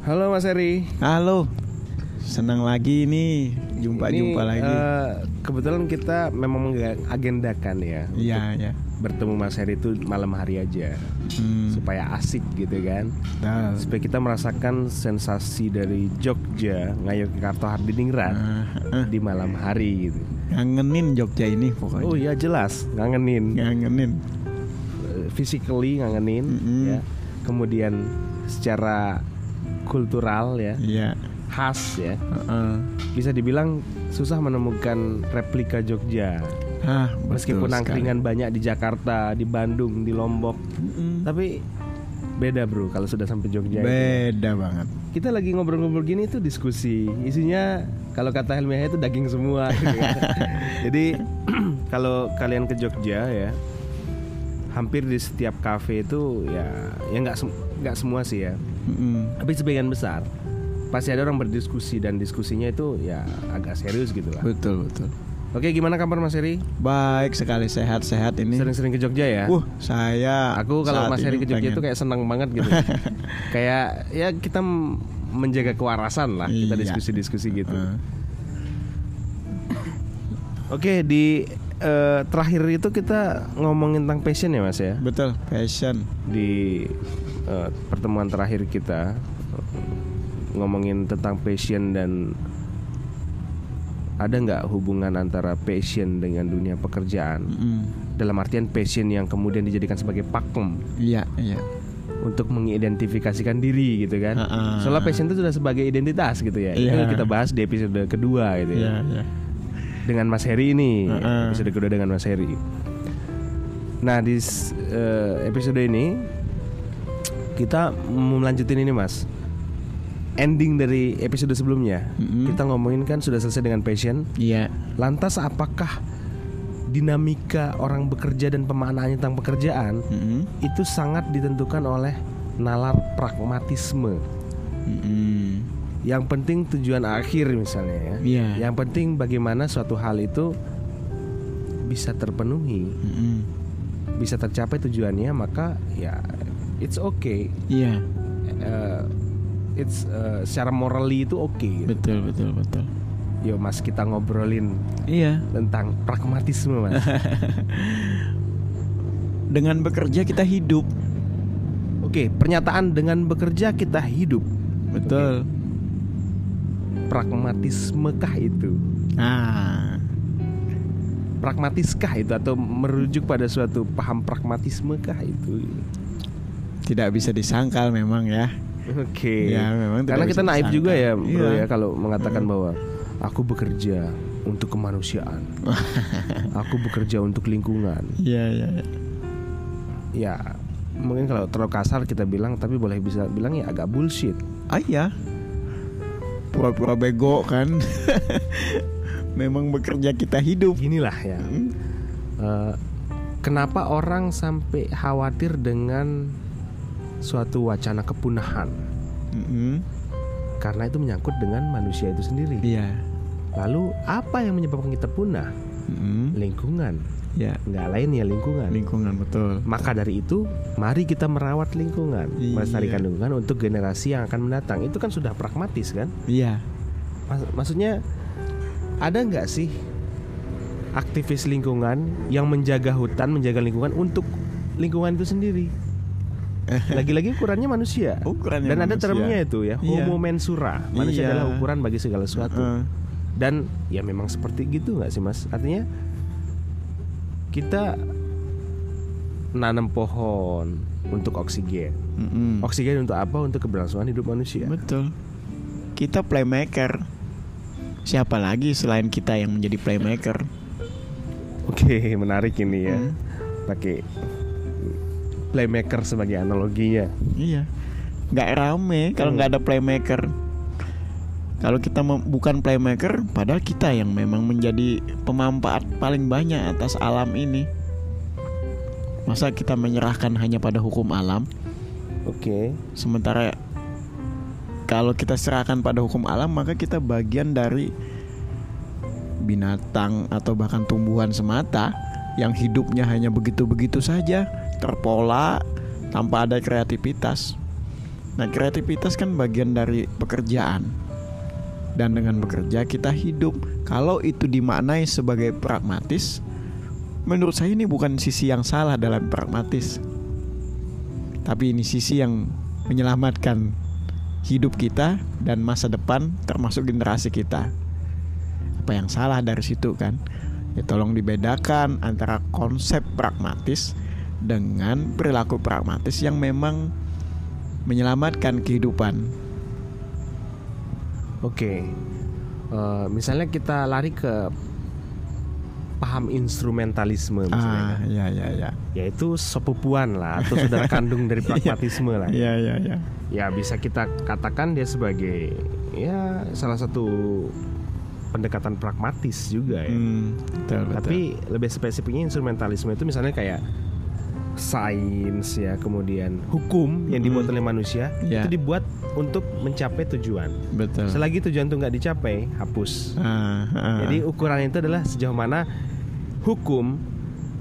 Halo Mas Eri. Halo. Senang lagi nih jumpa-jumpa Ini, lagi. eh, kebetulan kita memang mengagendakan ya Iya, ya. bertemu Mas Eri itu malam hari aja Hmm. supaya asik gitu kan. Nah, Supaya kita merasakan sensasi dari Jogja Ngayogyakarta Hardiningrat ah, ah. di malam hari gitu. ngangenin Jogja ini pokoknya. Oh iya jelas ngangenin Ngangenin. Eh, physically ngangenin Mm-mm. ya. Kemudian secara kultural ya, Iya. khas ya. Heeh. Bisa dibilang susah menemukan replika Jogja. Ah, Meskipun angkringan banyak di Jakarta, di Bandung, di Lombok, Mm-mm. tapi beda bro kalau sudah sampai Jogja. itu. Beda banget. Kita lagi ngobrol-ngobrol gini tuh diskusi, isinya kalau kata Helmiah itu daging semua. gitu kan. Jadi kalau kalian ke Jogja ya, hampir di setiap kafe itu ya, ya nggak sem- nggak semua sih ya, Mm-mm. tapi sebagian besar pasti ada orang berdiskusi dan diskusinya itu ya agak serius gitu lah. Betul, betul. Oke, gimana kabar Mas Heri? Baik sekali sehat-sehat ini. Sering-sering ke Jogja ya? Uh, saya Aku kalau Mas Heri ke Jogja pengen- itu kayak senang banget gitu. kayak ya kita menjaga kewarasan lah, kita Iya. diskusi-diskusi gitu. Ah. Oke, di eh, terakhir itu kita ngomongin tentang passion ya Mas ya. Betul, passion. Di eh, pertemuan terakhir kita ngomongin tentang passion dan ada nggak hubungan antara passion dengan dunia pekerjaan? Mm-mm. Dalam artian passion yang kemudian dijadikan sebagai pakem Iya, iya. untuk mengidentifikasikan diri gitu kan. Ha-ha. Soalnya passion itu sudah sebagai identitas gitu ya. Itu Iya. yang kita bahas di episode kedua gitu ya. Iya, iya. Dengan Mas Heri ini, Ha-ha. episode kedua dengan Mas Heri. Nah, di eh, episode ini kita melanjutin ini Mas. Ending dari episode sebelumnya. Mm-mm. Kita ngomongin kan sudah selesai dengan passion. Iya. Lantas apakah dinamika orang bekerja dan pemaknaannya tentang pekerjaan Mm-mm. itu sangat ditentukan oleh nalar pragmatisme. Mm-mm. Yang penting tujuan akhir misalnya ya. Iya. Yang penting bagaimana suatu hal itu bisa terpenuhi, Mm-mm. bisa tercapai tujuannya, maka ya it's okay. Iya, Eh, it's eh, secara morally itu oke. gitu. betul betul betul. Yuk Mas kita ngobrolin Iya. tentang pragmatisme Mas. Dengan bekerja kita hidup. Oke, pernyataan dengan bekerja kita hidup. Betul. Pragmatismekah itu? Nah, Pragmatiskah itu atau merujuk pada suatu paham pragmatismekah itu? tidak bisa disangkal memang ya. Oke. Ya, memang Karena kita naif disangkal. juga ya, Bro Iya. ya kalau mengatakan bahwa aku bekerja untuk kemanusiaan. aku bekerja untuk lingkungan. Iya, iya. iya. Ya, mungkin kalau terlalu kasar kita bilang tapi boleh bisa bilang ya agak bullshit. Ah iya. Pura-pura bego kan. memang bekerja kita hidup. Ginilah ya. Hmm. Eh, kenapa orang sampai khawatir dengan suatu wacana kepunahan? Mm-mm. Karena itu menyangkut dengan manusia itu sendiri. Iya. Lalu apa yang menyebabkan kita punah? Mm-mm. Lingkungan. Ya, Nggak lain ya lingkungan. lingkungan betul. Maka dari itu, mari kita merawat lingkungan, Iya. melestarikan lingkungan untuk generasi yang akan mendatang. Itu kan sudah pragmatis kan? Iya. Mas- maksudnya ada nggak sih aktivis lingkungan yang menjaga hutan, menjaga lingkungan untuk lingkungan itu sendiri? Lagi-lagi ukurannya manusia. Ukurannya Dan ada manusia. termnya itu ya, Iya. homo mensura. Manusia Iya. adalah ukuran bagi segala sesuatu. Heeh. Dan ya memang seperti gitu nggak sih mas? Artinya kita nanam pohon untuk oksigen. Mm-mm. Oksigen untuk apa? Untuk keberlangsungan hidup manusia. Betul. Kita playmaker. Siapa lagi selain kita yang menjadi playmaker? Oke, menarik ini ya. Hmm. Pakai playmaker sebagai analoginya. Iya. Nggak rame kalau Hmm. nggak ada playmaker. Kalau kita bukan playmaker, padahal kita yang memang menjadi pemanfaat paling banyak atas alam ini. Masa kita menyerahkan hanya pada hukum alam, Oke. sementara kalau kita serahkan pada hukum alam, maka kita bagian dari binatang atau bahkan tumbuhan semata yang hidupnya hanya begitu-begitu saja, terpola tanpa ada kreativitas. Nah, kreativitas kan bagian dari pekerjaan. Dan dengan bekerja kita hidup. Kalau itu dimaknai sebagai pragmatis, menurut saya ini bukan sisi yang salah dalam pragmatis. Tapi ini sisi yang menyelamatkan hidup kita dan masa depan termasuk generasi kita. Apa yang salah dari situ kan? Ya tolong dibedakan antara konsep pragmatis dengan perilaku pragmatis yang memang menyelamatkan kehidupan. Oke, Eh, misalnya kita lari ke paham instrumentalisme misalnya, Ah, ya ya ya. yaitu sepupuan lah atau saudara kandung dari pragmatisme lah. Ya ya ya. Ya bisa kita katakan dia sebagai ya salah satu pendekatan pragmatis juga ya. Hmm, betul, betul. Tapi lebih spesifiknya instrumentalisme itu misalnya kayak sains ya, kemudian hukum yang dibuat Mm. oleh manusia Ya. itu dibuat untuk mencapai tujuan. betul. Selagi tujuan itu nggak dicapai, hapus. Ah, ah. Jadi ukuran itu adalah sejauh mana hukum,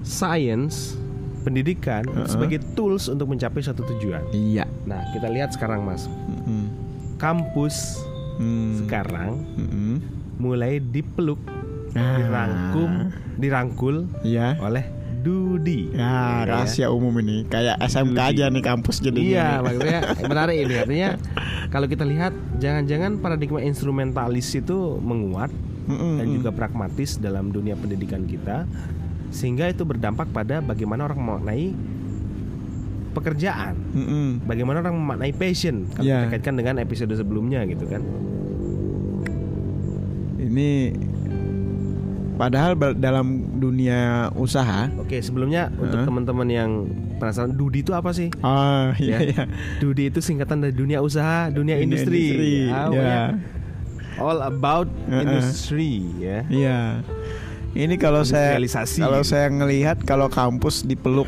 sains, pendidikan itu Uh-uh. sebagai tools untuk mencapai suatu tujuan. iya. Nah, kita lihat sekarang Mas, Mm-mm. kampus Hmm. sekarang Mm-mm. mulai dipeluk, Ah. dirangkum, dirangkul Ya. oleh Dudi. Ya, rahasia umum ini kayak SMK Dudi. aja nih kampus jadi Iya, maksudnya menarik ini artinya kalau kita lihat jangan-jangan paradigma instrumentalis itu menguat dan juga pragmatis dalam dunia pendidikan kita sehingga itu berdampak pada bagaimana orang memaknai pekerjaan, bagaimana orang memaknai passion kalau Ya. kita kaitkan dengan episode sebelumnya gitu kan. Ini padahal dalam dunia usaha Oke, sebelumnya untuk Heeh. teman-teman yang penasaran Dudi itu apa sih? Ah, iya Ya. iya. Dudi itu singkatan dari dunia usaha, dunia, Dunia industri. industri, Ah, ya. pokoknya All about Heeh. industry ya. Iya. Ini kalau saya kalau saya ngelihat kalau kampus dipeluk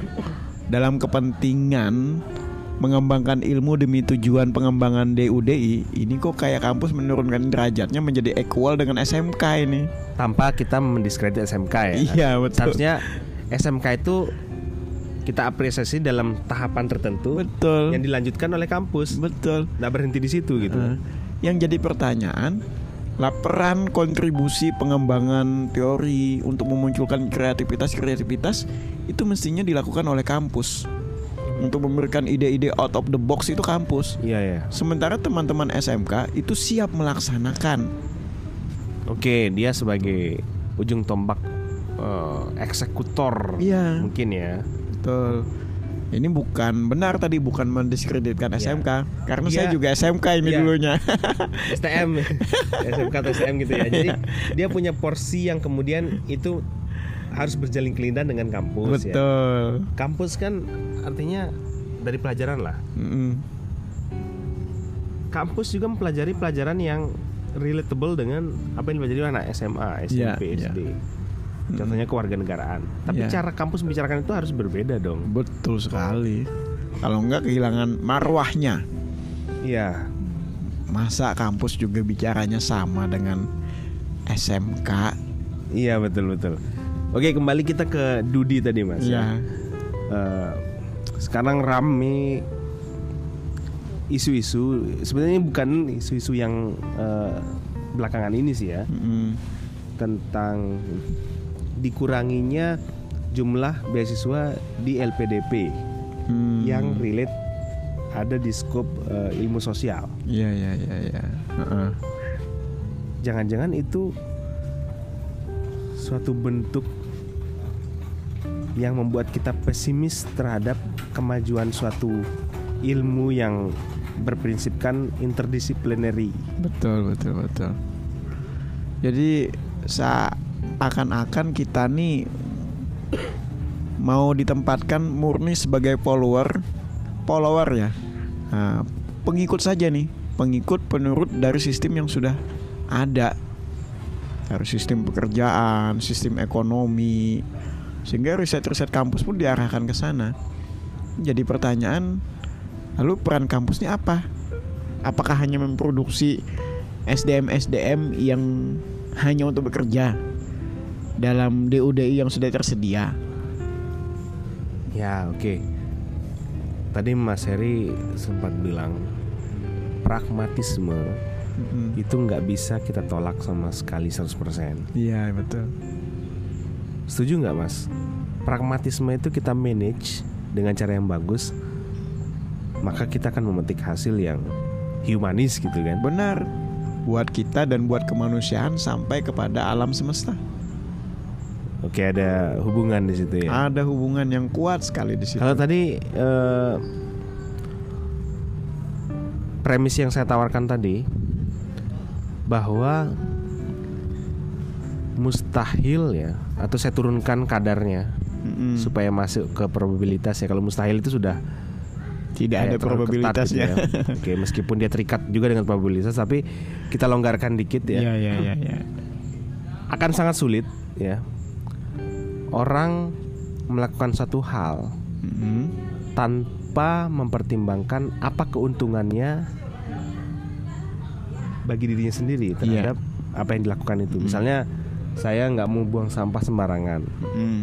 dalam kepentingan mengembangkan ilmu demi tujuan pengembangan DUDI, ini kok kayak kampus menurunkan derajatnya menjadi equal dengan SMK ini. Tanpa kita mendiskredit SMK ya. Iya, betul. Seharusnya SMK itu kita apresiasi dalam tahapan tertentu Betul. yang dilanjutkan oleh kampus. Betul. Nggak berhenti di situ gitu. Nah, yang jadi pertanyaan, lah peran kontribusi pengembangan teori untuk memunculkan kreativitas-kreativitas itu mestinya dilakukan oleh kampus. Untuk memberikan ide-ide out of the box itu kampus. Iya ya. Sementara teman-teman SMK itu siap melaksanakan. Oke, dia sebagai ujung tombak eh, eksekutor Iya. mungkin ya. Betul. Ini bukan benar tadi bukan mendiskreditkan Iya. SMK karena Dia- saya juga SMK ini Iya. dulunya. STM SMK atau STM gitu ya jadi dia punya porsi yang kemudian itu harus berjalin kelindan dengan kampus ya Betul. kampus kan artinya dari pelajaran lah Mm-mm. kampus juga mempelajari pelajaran yang relatable dengan apa yang dipelajari anak SMA SMP iya. SD contohnya kewarganegaraan tapi Iya. cara kampus membicarakan itu harus berbeda dong Betul sekali. Kalau enggak kehilangan marwahnya. iya Masa kampus juga bicaranya sama dengan SMK? iya betul betul oke kembali kita ke Dudi tadi mas Iya. Eh, sekarang rame isu-isu sebenarnya bukan isu-isu yang eh, belakangan ini sih ya Mm-mm. tentang dikuranginya jumlah beasiswa di LPDP Hmm. yang relate ada di skop eh, ilmu sosial. Iya iya iya iya. Heeh. Jangan-jangan itu suatu bentuk yang membuat kita pesimis terhadap kemajuan suatu ilmu yang berprinsipkan interdisciplinary. Betul betul betul. Jadi seakan-akan kita nih mau ditempatkan murni sebagai follower, follower ya, Nah, pengikut saja nih, pengikut penurut dari sistem yang sudah ada, dari sistem pekerjaan, sistem ekonomi, sehingga riset-riset kampus pun diarahkan ke sana. Jadi pertanyaan, lalu peran kampus ini apa? Apakah hanya memproduksi SDM-SDM yang hanya untuk bekerja dalam DUDI yang sudah tersedia? Ya, oke. Tadi Mas Heri sempat bilang pragmatisme Mm-mm. itu nggak bisa kita tolak sama sekali 100% Iya betul. Setuju nggak mas? Pragmatisme itu kita manage dengan cara yang bagus Maka kita akan memetik hasil yang humanis gitu kan Benar. Buat kita dan buat kemanusiaan sampai kepada alam semesta. Oke ada hubungan di situ ya Ada hubungan yang kuat sekali di situ. Kalau tadi eh, premis yang saya tawarkan tadi bahwa mustahil ya atau saya turunkan kadarnya Mm-mm. supaya masuk ke probabilitas ya kalau mustahil itu sudah Tidak ada probabilitasnya. gitu ya. Oke meskipun dia terikat juga dengan probabilitas tapi kita longgarkan dikit ya Iya iya iya. iya. akan sangat sulit ya orang melakukan satu hal Mm-mm. tanpa mempertimbangkan apa keuntungannya bagi dirinya sendiri terhadap apa yang dilakukan itu. Mm. Misalnya saya nggak mau buang sampah sembarangan, Mm.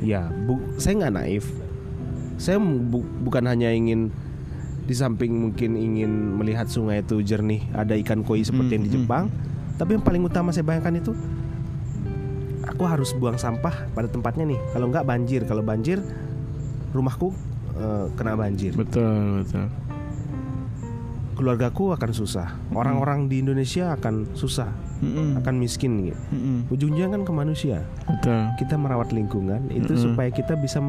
ya bu, saya nggak naif. Saya bu- bukan hanya ingin di samping mungkin ingin melihat sungai itu jernih, ada ikan koi seperti yang di Mm, mm, Jepang, tapi yang paling utama saya bayangkan itu aku harus buang sampah pada tempatnya nih. Kalau nggak banjir, kalau banjir rumahku eh, kena banjir. Betul betul. keluargaku akan susah, orang-orang di Indonesia akan susah, Mm-mm. akan miskin gitu. Mm-mm. Ujungnya kan ke manusia. Betul. Kita merawat lingkungan itu Mm-mm. supaya kita bisa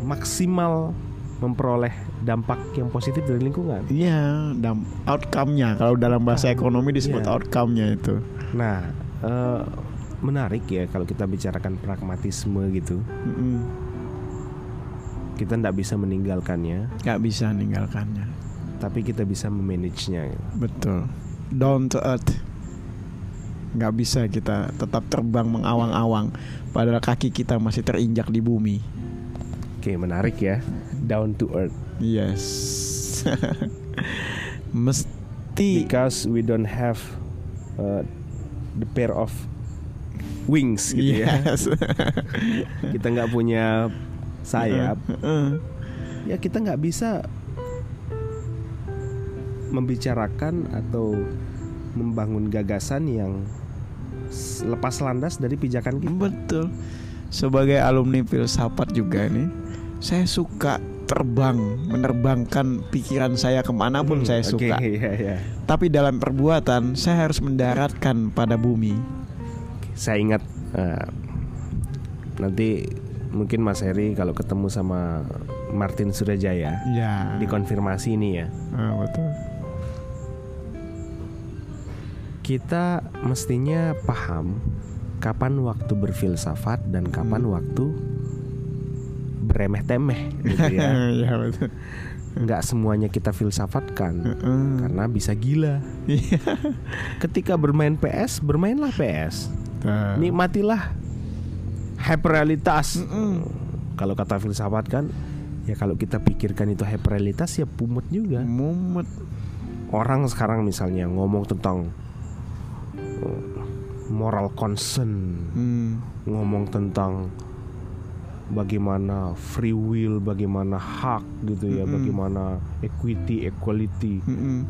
maksimal memperoleh dampak yang positif dari lingkungan. Iya, dam outcome-nya kalau dalam bahasa ekonomi disebut Iya. outcome-nya itu. Nah, eh, menarik ya kalau kita bicarakan pragmatisme gitu. Mm-mm. Kita tidak bisa meninggalkannya, Gak bisa ninggalkannya. tapi kita bisa memanagenya. gitu. Betul. Down to earth. Gak bisa kita tetap terbang mengawang-awang padahal kaki kita masih terinjak di bumi. Oke, menarik ya. Down to earth. Yes. Mesti because we don't have uh, the pair of wings gitu ya Yes. kita nggak punya sayap Heeh. ya kita nggak bisa membicarakan atau membangun gagasan yang lepas landas dari pijakan kita Betul. Sebagai alumni filsafat juga nih, saya suka terbang, menerbangkan pikiran saya ke mana pun Hmm, saya suka. iya, iya. Tapi dalam perbuatan saya harus mendaratkan pada bumi. saya ingat uh, nanti mungkin Mas Heri kalau ketemu sama Martin Surajaya Ya. dikonfirmasi ini ya Ah, betul. Kita mestinya paham kapan waktu berfilsafat dan kapan Hmm. waktu beremeh-temeh gitu ya. ya betul. Nggak semuanya kita filsafatkan Heeh. karena bisa gila. Iya. Ketika bermain PS, bermainlah PS. Nah. Nikmatilah hyperrealitas. Mm-mm. Kalau kata filsafat kan ya kalau kita pikirkan itu hyperrealitas ya pumut juga. Mumet. Orang sekarang misalnya ngomong tentang uh, moral concern Hmm. ngomong tentang bagaimana free will, bagaimana hak gitu ya, Mm-mm. bagaimana equity, equality. Mm-mm.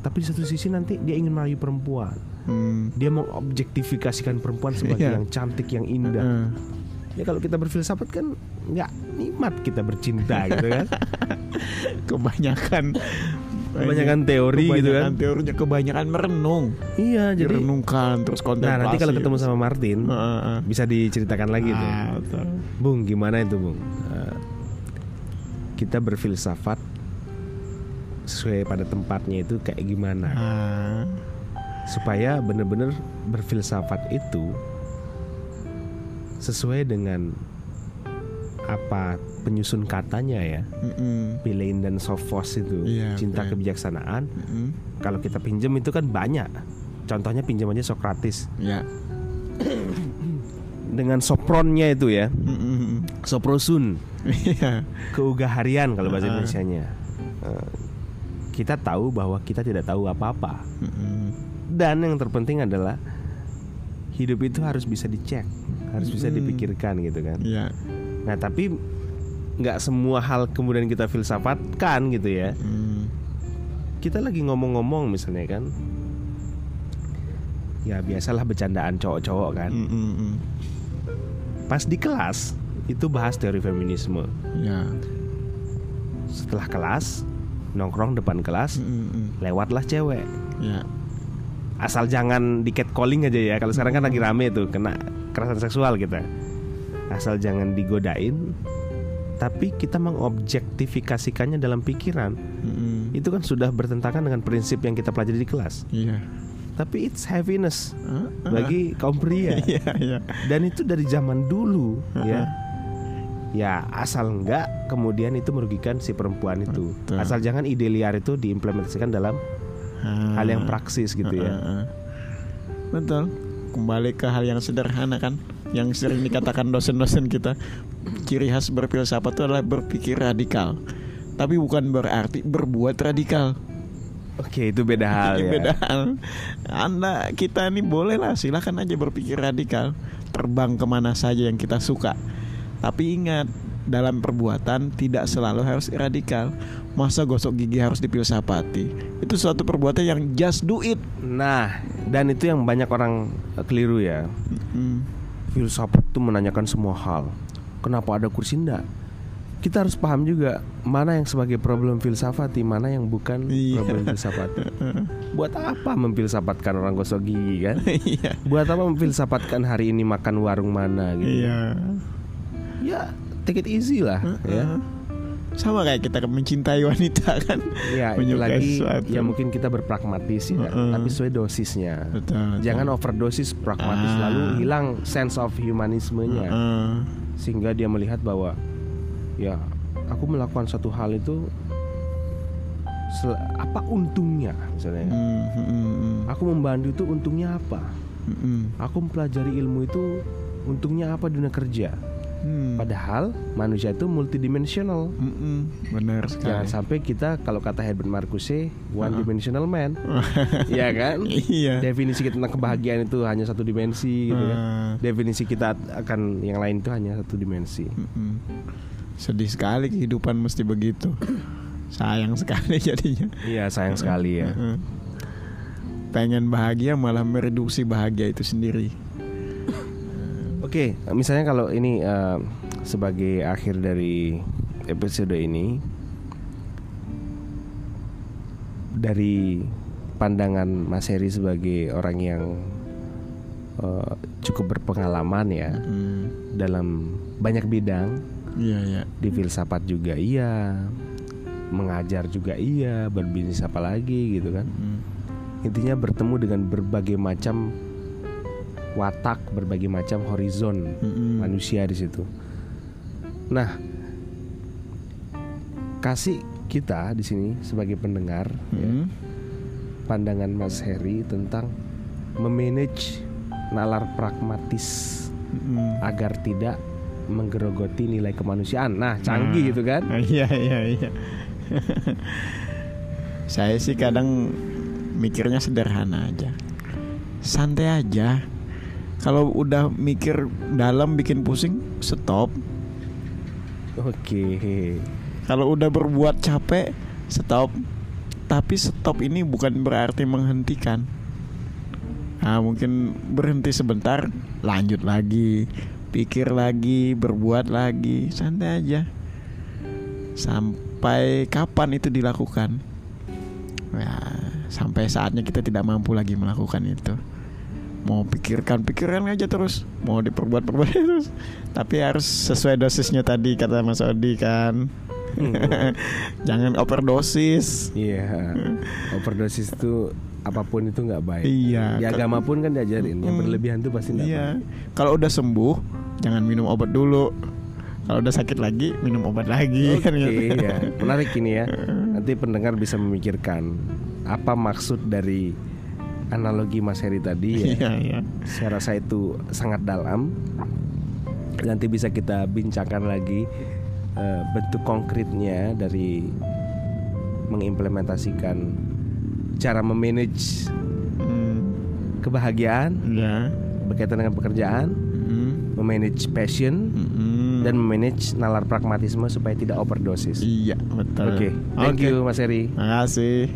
Tapi di satu sisi nanti dia ingin merayu perempuan. Hmm. Dia mengobjektifikasikan perempuan sebagai Iya. yang cantik, yang indah. Heeh. Ya kalau kita berfilsafat kan nggak nikmat kita bercinta gitu kan. Kebanyakan Kebanyakan teori gitu kebanyakan kan. Teorinya kebanyakan merenung. Iya, jadi Direnungkan terus kontemplasi. Nah, nanti kalau ketemu sama Martin Heeh, heeh. bisa diceritakan lagi tuh. Ah, betul. Bung, gimana itu, Bung? Eh, kita berfilsafat sesuai pada tempatnya itu kayak gimana? Ah, Supaya benar-benar berfilsafat itu sesuai dengan apa penyusun katanya ya. Pilein dan Sophos itu Iya, cinta oke. kebijaksanaan. mm-mm. Kalau kita pinjam itu kan banyak. Contohnya pinjam aja Sokrates Ya. dengan sopronnya itu ya, Mm-mm. soprosun. Iya. keugaharian kalau bahasa Ah. Indonesianya. Eh, kita tahu bahwa kita tidak tahu apa-apa. Mm-mm. Dan yang terpenting adalah hidup itu harus bisa dicek, harus bisa dipikirkan gitu kan. Iya. Nah, tapi nggak semua hal kemudian kita filsafatkan gitu ya. Mm. kita lagi ngomong-ngomong misalnya kan ya biasalah bercandaan cowok-cowok kan Mm, mm, mm. pas di kelas itu bahas teori feminisme Ya. setelah kelas nongkrong depan kelas mm. lewatlah cewek Ya. asal jangan di catcalling aja ya kalau sekarang kan lagi rame tuh kena kekerasan seksual kita asal jangan digodain tapi kita mengobjektifikasikannya dalam pikiran Mm, mm. itu kan sudah bertentangan dengan prinsip yang kita pelajari di kelas Iya. tapi it's heaviness Ah, ah. bagi kaum pria Iya, iya. dan itu dari zaman dulu ya ya asal enggak kemudian itu merugikan si perempuan itu Betul. asal jangan ide liar itu diimplementasikan dalam hal yang praksis gitu ya. Betul. Kembali ke hal yang sederhana kan, yang sering dikatakan dosen-dosen kita, ciri khas berfilsafat itu adalah berpikir radikal. Tapi bukan berarti berbuat radikal. oke itu beda hal ya Beda hal. Anda kita ini boleh lah, silahkan aja berpikir radikal, terbang ke mana saja yang kita suka. Tapi ingat, dalam perbuatan tidak selalu harus radikal. Masa gosok gigi harus dipilsafati? Itu suatu perbuatan yang just do it. Nah, dan itu yang banyak orang keliru ya. Hmm. Filsafat itu menanyakan semua hal. Kenapa ada kursi enggak? Kita harus paham juga mana yang sebagai problem filsafati, mana yang bukan Iya. problem filsafati. Buat apa memfilsafatkan orang gosok gigi kan? Iya. Buat apa memfilsafatkan hari ini makan warung mana gitu? Iya. Ya, take it easy lah ya. Sama kayak kita mencintai wanita kan. Ya, Menyukai lagi sesuatu. ya mungkin kita berpragmatis ya, Heeh. tapi sesuai dosisnya. Betul. Jangan overdosis pragmatis Ah. lalu hilang sense of humanismenya Heeh. sehingga dia melihat bahwa ya aku melakukan satu hal itu apa untungnya misalnya Hmm, hmm, aku membantu itu untungnya apa hmm, hmm. aku mempelajari ilmu itu untungnya apa di dunia kerja Hmm. padahal manusia itu multidimensional Hmm, hmm. Benar jangan sekali. sampai kita kalau kata Herbert Marcuse one dimensional man ya kan Iya. definisi kita tentang kebahagiaan itu hanya satu dimensi gitu kan Ah. definisi kita akan yang lain itu hanya satu dimensi hmm. Sedih sekali kehidupan mesti begitu. Sayang sekali jadinya. iya sayang sekali ya. Pengen bahagia malah mereduksi bahagia itu sendiri. Oke, misalnya kalau ini eh, sebagai akhir dari episode ini dari pandangan Mas Heri sebagai orang yang eh, cukup berpengalaman ya Hmm. dalam banyak bidang Iya, iya. di filsafat juga iya, mengajar juga iya, berbisnis apa lagi gitu kan. Hmm. Intinya bertemu dengan berbagai macam watak, berbagai macam horizon Hmm. manusia di situ. Nah, kasih kita di sini sebagai pendengar ya, Hmm. pandangan Mas Heri tentang memanage nalar pragmatis Hmm. agar tidak menggerogoti nilai kemanusiaan. Nah, canggih Nah. gitu kan? Iya iya iya. Saya sih kadang mikirnya sederhana aja. Santai aja. Kalau udah mikir dalam bikin pusing, stop. Oke. Kalau udah berbuat capek, stop. Tapi stop ini bukan berarti menghentikan. Nah, mungkin berhenti sebentar, lanjut lagi, pikir lagi, berbuat lagi, santai aja. Sampai kapan itu dilakukan? Ya, sampai saatnya kita tidak mampu lagi melakukan itu. Mau pikirkan, pikirkan aja terus. Mau diperbuat, perbuat terus. Tapi harus sesuai dosisnya tadi kata Mas Odi kan. Jangan overdosis. Iya. Overdosis itu apa pun itu nggak baik. Iya. Di agama pun kan diajarin yang Hmm. berlebihan itu pasti nggak Iya. baik. Kalau udah sembuh, jangan minum obat dulu. Kalau udah sakit lagi, minum obat lagi Oke, kan gitu. ya. Menarik ini ya. Nanti pendengar bisa memikirkan apa maksud dari analogi Mas Heri tadi ya. Iya, iya. Saya rasa itu sangat dalam. Nanti bisa kita bincangkan lagi eh, bentuk konkretnya dari mengimplementasikan cara memanage Hmm, kebahagiaan ya. berkaitan dengan pekerjaan, Hmm, memanage passion hmm. dan memanage nalar pragmatisme supaya tidak overdosis. iya, betul. Oke, thank Oke. you Mas Heri. Makasih.